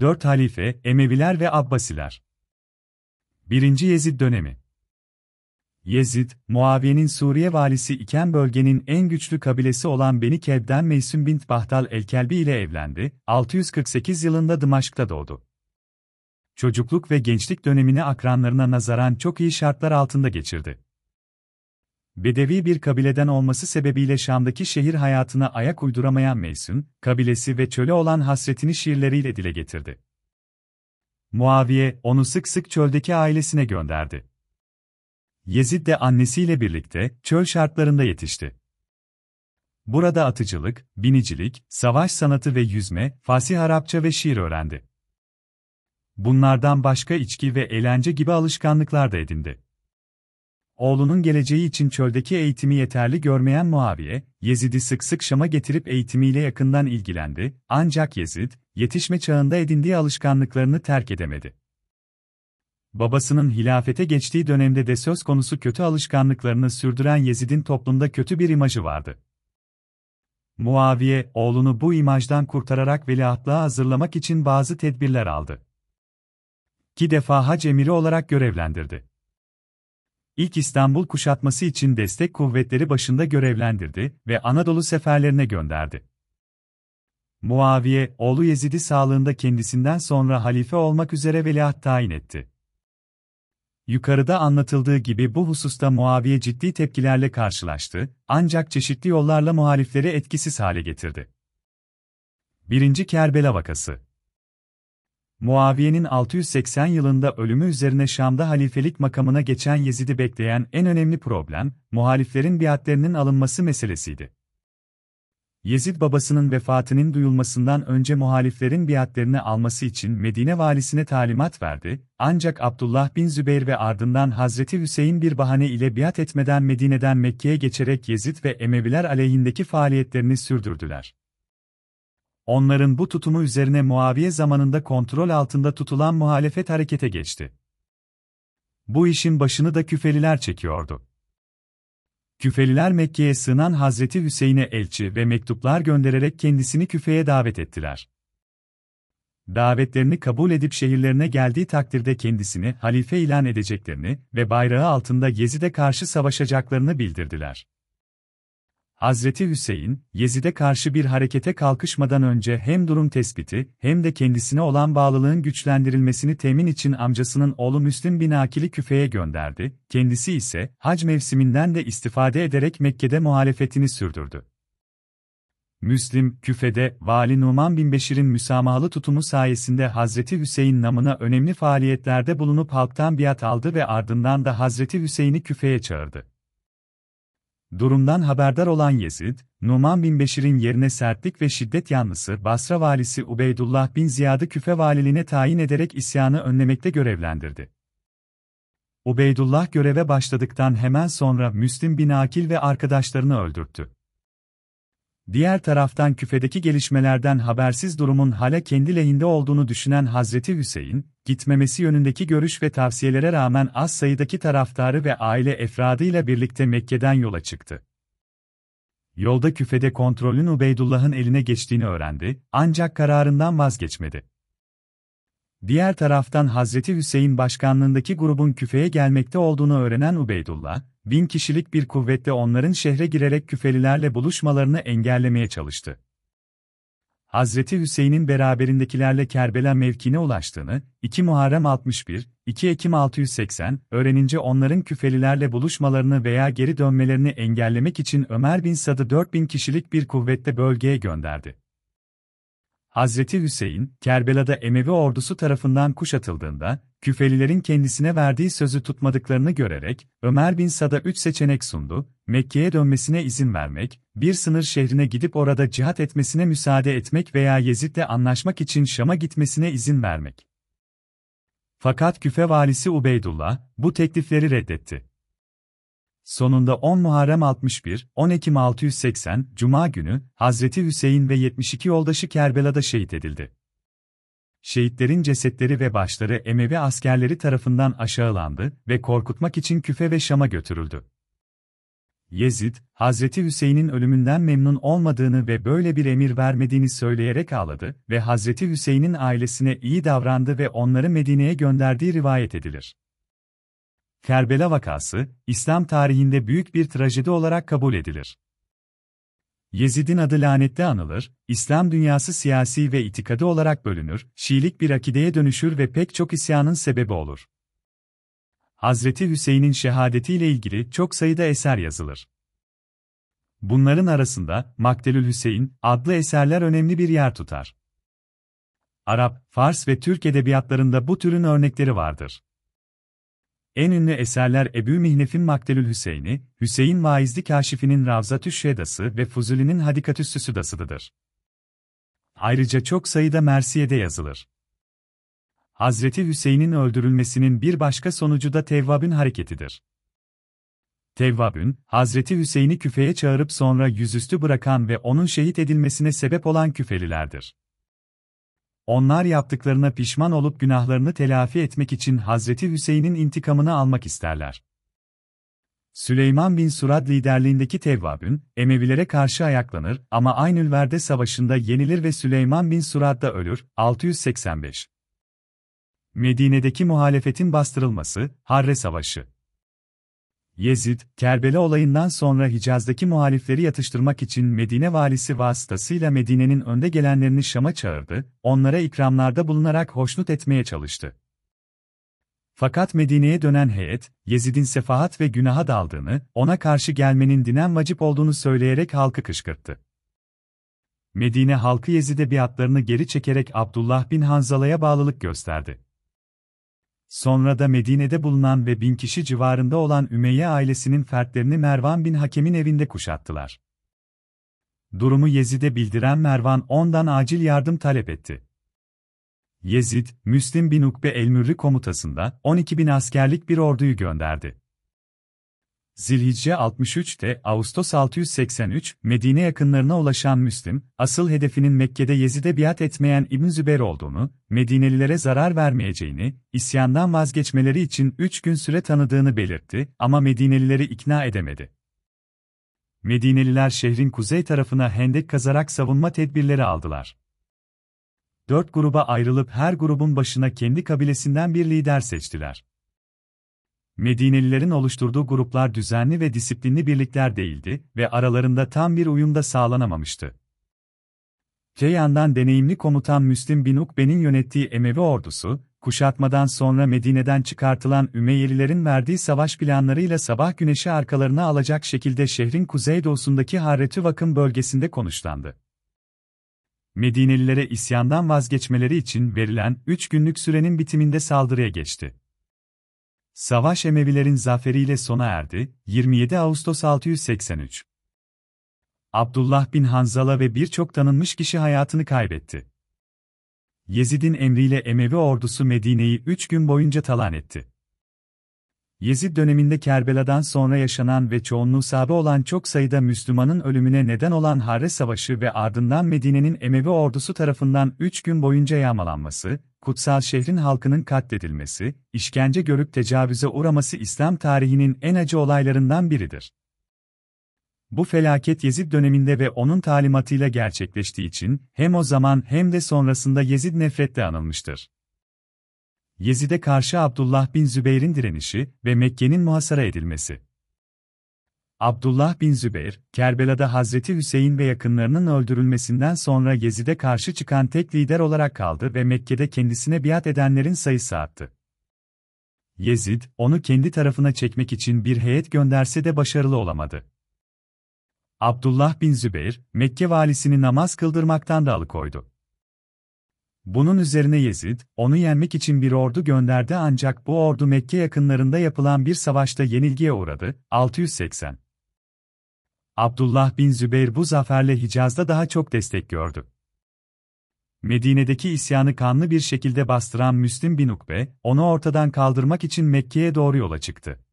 4 halife, Emeviler ve Abbasiler. 1. Yezid dönemi Yezid, Muaviye'nin Suriye valisi iken bölgenin en güçlü kabilesi olan Beni Keb'den Meysum bint Bahtal el-Kelbi ile evlendi, 648 yılında Dımaşk'ta doğdu. Çocukluk ve gençlik dönemini akranlarına nazaran çok iyi şartlar altında geçirdi. Bedevi bir kabileden olması sebebiyle Şam'daki şehir hayatına ayak uyduramayan Meysun, kabilesi ve çöle olan hasretini şiirleriyle dile getirdi. Muaviye, onu sık sık çöldeki ailesine gönderdi. Yezid de annesiyle birlikte çöl şartlarında yetişti. Burada atıcılık, binicilik, savaş sanatı ve yüzme, fasih Arapça ve şiir öğrendi. Bunlardan başka içki ve eğlence gibi alışkanlıklar da edindi. Oğlunun geleceği için çöldeki eğitimi yeterli görmeyen Muaviye, Yezid'i sık sık Şam'a getirip eğitimiyle yakından ilgilendi, ancak Yezid, yetişme çağında edindiği alışkanlıklarını terk edemedi. Babasının hilafete geçtiği dönemde de söz konusu kötü alışkanlıklarını sürdüren Yezid'in toplumda kötü bir imajı vardı. Muaviye, oğlunu bu imajdan kurtararak veliahtlığa hazırlamak için bazı tedbirler aldı. İki defa hac emiri olarak görevlendirdi. İlk İstanbul kuşatması için destek kuvvetleri başında görevlendirdi ve Anadolu seferlerine gönderdi. Muaviye, oğlu Yezid'i sağlığında kendisinden sonra halife olmak üzere veliaht tayin etti. Yukarıda anlatıldığı gibi bu hususta Muaviye ciddi tepkilerle karşılaştı, ancak çeşitli yollarla muhalifleri etkisiz hale getirdi. 1. Kerbela Vakası Muaviye'nin 680 yılında ölümü üzerine Şam'da halifelik makamına geçen Yezid'i bekleyen en önemli problem, muhaliflerin biatlerinin alınması meselesiydi. Yezid babasının vefatının duyulmasından önce muhaliflerin biatlerini alması için Medine valisine talimat verdi, ancak Abdullah bin Zübeyir ve ardından Hazreti Hüseyin bir bahane ile biat etmeden Medine'den Mekke'ye geçerek Yezid ve Emeviler aleyhindeki faaliyetlerini sürdürdüler. Onların bu tutumu üzerine Muaviye zamanında kontrol altında tutulan muhalefet harekete geçti. Bu işin başını da Küfeliler çekiyordu. Küfeliler Mekke'ye sığınan Hazreti Hüseyin'e elçi ve mektuplar göndererek kendisini küfeye davet ettiler. Davetlerini kabul edip şehirlerine geldiği takdirde kendisini halife ilan edeceklerini ve bayrağı altında Yezid'e karşı savaşacaklarını bildirdiler. Hazreti Hüseyin, Yezid'e karşı bir harekete kalkışmadan önce hem durum tespiti hem de kendisine olan bağlılığın güçlendirilmesini temin için amcasının oğlu Müslim bin Akil'i küfeye gönderdi, kendisi ise hac mevsiminden de istifade ederek Mekke'de muhalefetini sürdürdü. Müslim, küfede, Vali Numan bin Beşir'in müsamahalı tutumu sayesinde Hazreti Hüseyin namına önemli faaliyetlerde bulunup halktan biat aldı ve ardından da Hazreti Hüseyin'i küfeye çağırdı. Durumdan haberdar olan Yezid, Numan bin Beşir'in yerine sertlik ve şiddet yanlısı Basra valisi Ubeydullah bin Ziyad'ı küfe valiliğine tayin ederek isyanı önlemekte görevlendirdi. Ubeydullah göreve başladıktan hemen sonra Müslim bin Akil ve arkadaşlarını öldürttü. Diğer taraftan küfedeki gelişmelerden habersiz durumun hala kendi lehinde olduğunu düşünen Hazreti Hüseyin, gitmemesi yönündeki görüş ve tavsiyelere rağmen az sayıdaki taraftarı ve aile efradıyla birlikte Mekke'den yola çıktı. Yolda küfede kontrolün Ubeydullah'ın eline geçtiğini öğrendi, ancak kararından vazgeçmedi. Diğer taraftan Hazreti Hüseyin başkanlığındaki grubun küfeye gelmekte olduğunu öğrenen Ubeydullah, bin kişilik bir kuvvetle onların şehre girerek küfelilerle buluşmalarını engellemeye çalıştı. Hazreti Hüseyin'in beraberindekilerle Kerbela mevkine ulaştığını, 2 Muharrem 61, 2 Ekim 680, öğrenince onların küfelilerle buluşmalarını veya geri dönmelerini engellemek için Ömer bin Sad'ı 4000 kişilik bir kuvvetle bölgeye gönderdi. Hazreti Hüseyin, Kerbela'da Emevi ordusu tarafından kuşatıldığında, Küfelilerin kendisine verdiği sözü tutmadıklarını görerek, Ömer bin Sad'a üç seçenek sundu, Mekke'ye dönmesine izin vermek, bir sınır şehrine gidip orada cihat etmesine müsaade etmek veya Yezid'le anlaşmak için Şam'a gitmesine izin vermek. Fakat küfe valisi Ubeydullah, bu teklifleri reddetti. Sonunda 10 Muharrem 61, 10 Ekim 680, Cuma günü, Hazreti Hüseyin ve 72 yoldaşı Kerbela'da şehit edildi. Şehitlerin cesetleri ve başları Emevi askerleri tarafından aşağılandı ve korkutmak için Küfe ve Şam'a götürüldü. Yezid, Hazreti Hüseyin'in ölümünden memnun olmadığını ve böyle bir emir vermediğini söyleyerek ağladı ve Hazreti Hüseyin'in ailesine iyi davrandı ve onları Medine'ye gönderdiği rivayet edilir. Kerbela vakası, İslam tarihinde büyük bir trajedi olarak kabul edilir. Yezid'in adı lanette anılır, İslam dünyası siyasi ve itikadı olarak bölünür, Şiilik bir akideye dönüşür ve pek çok isyanın sebebi olur. Hazreti Hüseyin'in şehadetiyle ilgili çok sayıda eser yazılır. Bunların arasında Maktelül Hüseyin adlı eserler önemli bir yer tutar. Arap, Fars ve Türk edebiyatlarında bu türün örnekleri vardır. En ünlü eserler Ebu Mihnef'in Maktelül Hüseyin'i, Hüseyin Vaizli Kaşifi'nin Ravzatü Şedası ve Fuzuli'nin Hadikatüssü Südası'dır. Ayrıca çok sayıda Mersiye'de yazılır. Hazreti Hüseyin'in öldürülmesinin bir başka sonucu da Tevvab'ın hareketidir. Tevvab'ın, Hazreti Hüseyin'i küfeye çağırıp sonra yüzüstü bırakan ve onun şehit edilmesine sebep olan küfelilerdir. Onlar yaptıklarına pişman olup günahlarını telafi etmek için Hazreti Hüseyin'in intikamını almak isterler. Süleyman bin Surad liderliğindeki Tevvab'ün, Emevilere karşı ayaklanır ama Aynülverde Savaşı'nda yenilir ve Süleyman bin Surad da ölür, 685. Medine'deki muhalefetin bastırılması, Harre Savaşı. Yezid, Kerbela olayından sonra Hicaz'daki muhalifleri yatıştırmak için Medine valisi vasıtasıyla Medine'nin önde gelenlerini Şam'a çağırdı, onlara ikramlarda bulunarak hoşnut etmeye çalıştı. Fakat Medine'ye dönen heyet, Yezid'in sefahat ve günaha daldığını, ona karşı gelmenin dinen vacip olduğunu söyleyerek halkı kışkırttı. Medine halkı Yezid'e biatlarını geri çekerek Abdullah bin Hanzala'ya bağlılık gösterdi. Sonra da Medine'de bulunan ve bin kişi civarında olan Ümeyye ailesinin fertlerini Mervan bin Hakem'in evinde kuşattılar. Durumu Yezid'e bildiren Mervan ondan acil yardım talep etti. Yezid, Müslim bin Ukbe el-Mürri komutasında 12 bin askerlik bir orduyu gönderdi. Zilhicce 63'te Ağustos 683, Medine yakınlarına ulaşan Müslim, asıl hedefinin Mekke'de Yezid'e biat etmeyen İbn Zübeyr olduğunu, Medinelilere zarar vermeyeceğini, isyandan vazgeçmeleri için üç gün süre tanıdığını belirtti ama Medinelileri ikna edemedi. Medineliler şehrin kuzey tarafına hendek kazarak savunma tedbirleri aldılar. Dört gruba ayrılıp her grubun başına kendi kabilesinden bir lider seçtiler. Medinelilerin oluşturduğu gruplar düzenli ve disiplinli birlikler değildi ve aralarında tam bir uyum da sağlanamamıştı. Ceyhan'dan deneyimli komutan Müslim bin Ukbe'nin yönettiği Emevi ordusu, kuşatmadan sonra Medine'den çıkartılan Ümeyyelilerin verdiği savaş planlarıyla sabah güneşi arkalarına alacak şekilde şehrin kuzeydoğusundaki Harretü Vakın bölgesinde konuşlandı. Medinelilere isyandan vazgeçmeleri için verilen 3 günlük sürenin bitiminde saldırıya geçti. Savaş Emevilerin zaferiyle sona erdi, 27 Ağustos 683. Abdullah bin Hanzala ve birçok tanınmış kişi hayatını kaybetti. Yezid'in emriyle Emevi ordusu Medine'yi üç gün boyunca talan etti. Yezid döneminde Kerbela'dan sonra yaşanan ve çoğunluğu sahabe olan çok sayıda Müslümanın ölümüne neden olan Harre Savaşı ve ardından Medine'nin Emevi ordusu tarafından üç gün boyunca yağmalanması, kutsal şehrin halkının katledilmesi, işkence görüp tecavüze uğraması İslam tarihinin en acı olaylarından biridir. Bu felaket Yezid döneminde ve onun talimatıyla gerçekleştiği için hem o zaman hem de sonrasında Yezid nefretle anılmıştır. Yezid'e karşı Abdullah bin Zübeyir'in direnişi ve Mekke'nin muhasara edilmesi. Abdullah bin Zübeyir, Kerbela'da Hazreti Hüseyin ve yakınlarının öldürülmesinden sonra Yezid'e karşı çıkan tek lider olarak kaldı ve Mekke'de kendisine biat edenlerin sayısı arttı. Yezid, onu kendi tarafına çekmek için bir heyet gönderse de başarılı olamadı. Abdullah bin Zübeyir, Mekke valisini namaz kıldırmaktan da alıkoydu. Bunun üzerine Yezid, onu yenmek için bir ordu gönderdi ancak bu ordu Mekke yakınlarında yapılan bir savaşta yenilgiye uğradı. 680 Abdullah bin Zübeyir bu zaferle Hicaz'da daha çok destek gördü. Medine'deki isyanı kanlı bir şekilde bastıran Müslim bin Ukbe, onu ortadan kaldırmak için Mekke'ye doğru yola çıktı.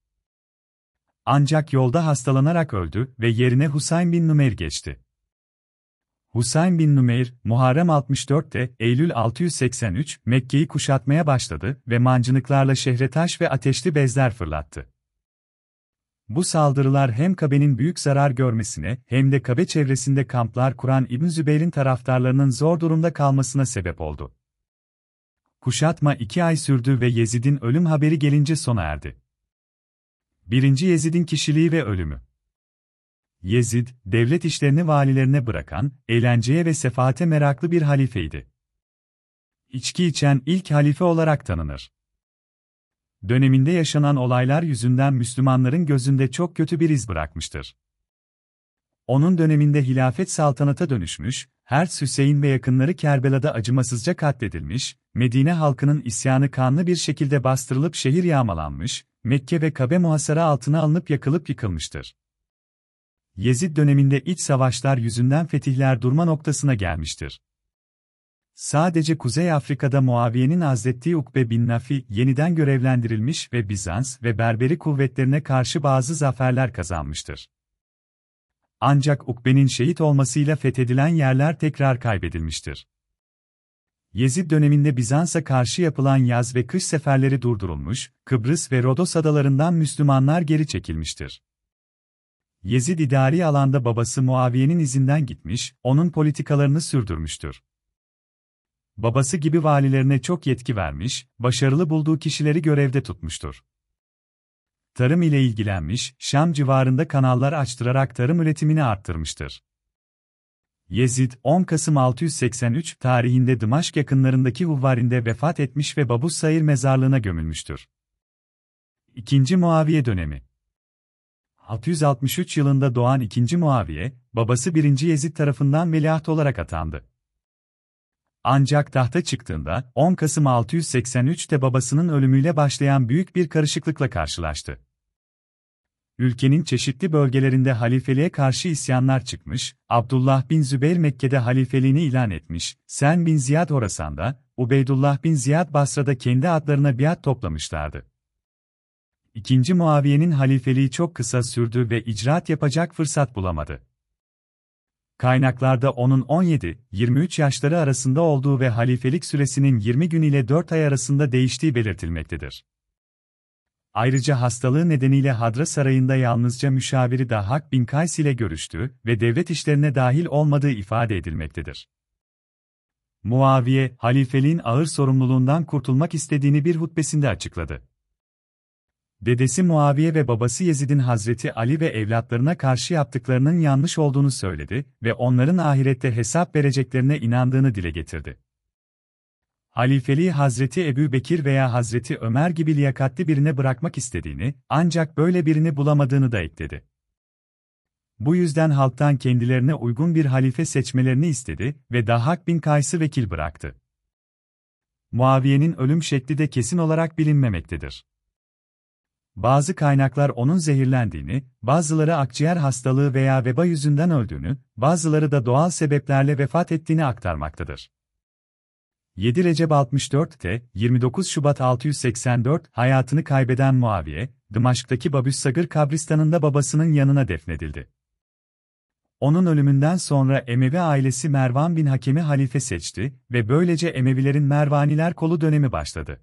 Ancak yolda hastalanarak öldü ve yerine Husayn bin Numer geçti. Husayn bin Numeyr, Muharrem 64'te, Eylül 683, Mekke'yi kuşatmaya başladı ve mancınıklarla şehre taş ve ateşli bezler fırlattı. Bu saldırılar hem Kabe'nin büyük zarar görmesine hem de Kabe çevresinde kamplar kuran İbn Zübeyir'in taraftarlarının zor durumda kalmasına sebep oldu. Kuşatma iki ay sürdü ve Yezid'in ölüm haberi gelince sona erdi. 1. Yezid'in kişiliği ve ölümü Yezid, devlet işlerini valilerine bırakan, eğlenceye ve sefaate meraklı bir halifeydi. İçki içen ilk halife olarak tanınır. Döneminde yaşanan olaylar yüzünden Müslümanların gözünde çok kötü bir iz bırakmıştır. Onun döneminde hilafet saltanata dönüşmüş, Hers Hüseyin ve yakınları Kerbela'da acımasızca katledilmiş, Medine halkının isyanı kanlı bir şekilde bastırılıp şehir yağmalanmış, Mekke ve Kabe muhasara altına alınıp yakılıp yıkılmıştır. Yezid döneminde iç savaşlar yüzünden fetihler durma noktasına gelmiştir. Sadece Kuzey Afrika'da Muaviye'nin azlettiği Ukbe bin Nafi yeniden görevlendirilmiş ve Bizans ve Berberi kuvvetlerine karşı bazı zaferler kazanmıştır. Ancak Ukbe'nin şehit olmasıyla fethedilen yerler tekrar kaybedilmiştir. Yezid döneminde Bizans'a karşı yapılan yaz ve kış seferleri durdurulmuş, Kıbrıs ve Rodos adalarından Müslümanlar geri çekilmiştir. Yezid idari alanda babası Muaviye'nin izinden gitmiş, onun politikalarını sürdürmüştür. Babası gibi valilerine çok yetki vermiş, başarılı bulduğu kişileri görevde tutmuştur. Tarım ile ilgilenmiş, Şam civarında kanallar açtırarak tarım üretimini arttırmıştır. Yezid, 10 Kasım 683 tarihinde Dımaşk yakınlarındaki Huvvarin'de vefat etmiş ve Babus Sayır mezarlığına gömülmüştür. İkinci Muaviye dönemi 663 yılında doğan 2. Muaviye, babası 1. Yezid tarafından veliaht olarak atandı. Ancak tahta çıktığında 10 Kasım 683'te babasının ölümüyle başlayan büyük bir karışıklıkla karşılaştı. Ülkenin çeşitli bölgelerinde halifeliğe karşı isyanlar çıkmış, Abdullah bin Zübeyir Mekke'de halifeliğini ilan etmiş, Sen bin Ziyad Horasan'da, Ubeydullah bin Ziyad Basra'da kendi adlarına biat toplamışlardı. İkinci Muaviye'nin halifeliği çok kısa sürdü ve icraat yapacak fırsat bulamadı. Kaynaklarda onun 17-23 yaşları arasında olduğu ve halifelik süresinin 20 gün ile 4 ay arasında değiştiği belirtilmektedir. Ayrıca hastalığı nedeniyle Hadra Sarayı'nda yalnızca müşaviri Dahak bin Kays ile görüştü ve devlet işlerine dahil olmadığı ifade edilmektedir. Muaviye, halifeliğin ağır sorumluluğundan kurtulmak istediğini bir hutbesinde açıkladı. Dedesi Muaviye ve babası Yezid'in Hazreti Ali ve evlatlarına karşı yaptıklarının yanlış olduğunu söyledi ve onların ahirette hesap vereceklerine inandığını dile getirdi. Halifeliği Hazreti Ebu Bekir veya Hazreti Ömer gibi liyakatli birine bırakmak istediğini, ancak böyle birini bulamadığını da ekledi. Bu yüzden halktan kendilerine uygun bir halife seçmelerini istedi ve Dahak bin Kays'ı vekil bıraktı. Muaviye'nin ölüm şekli de kesin olarak bilinmemektedir. Bazı kaynaklar onun zehirlendiğini, bazıları akciğer hastalığı veya veba yüzünden öldüğünü, bazıları da doğal sebeplerle vefat ettiğini aktarmaktadır. 7 Recep 64'te, 29 Şubat 684, hayatını kaybeden Muaviye, Dımaşk'taki Babüssagır kabristanında babasının yanına defnedildi. Onun ölümünden sonra Emevi ailesi Mervan bin Hakem'i halife seçti ve böylece Emevilerin Mervaniler kolu dönemi başladı.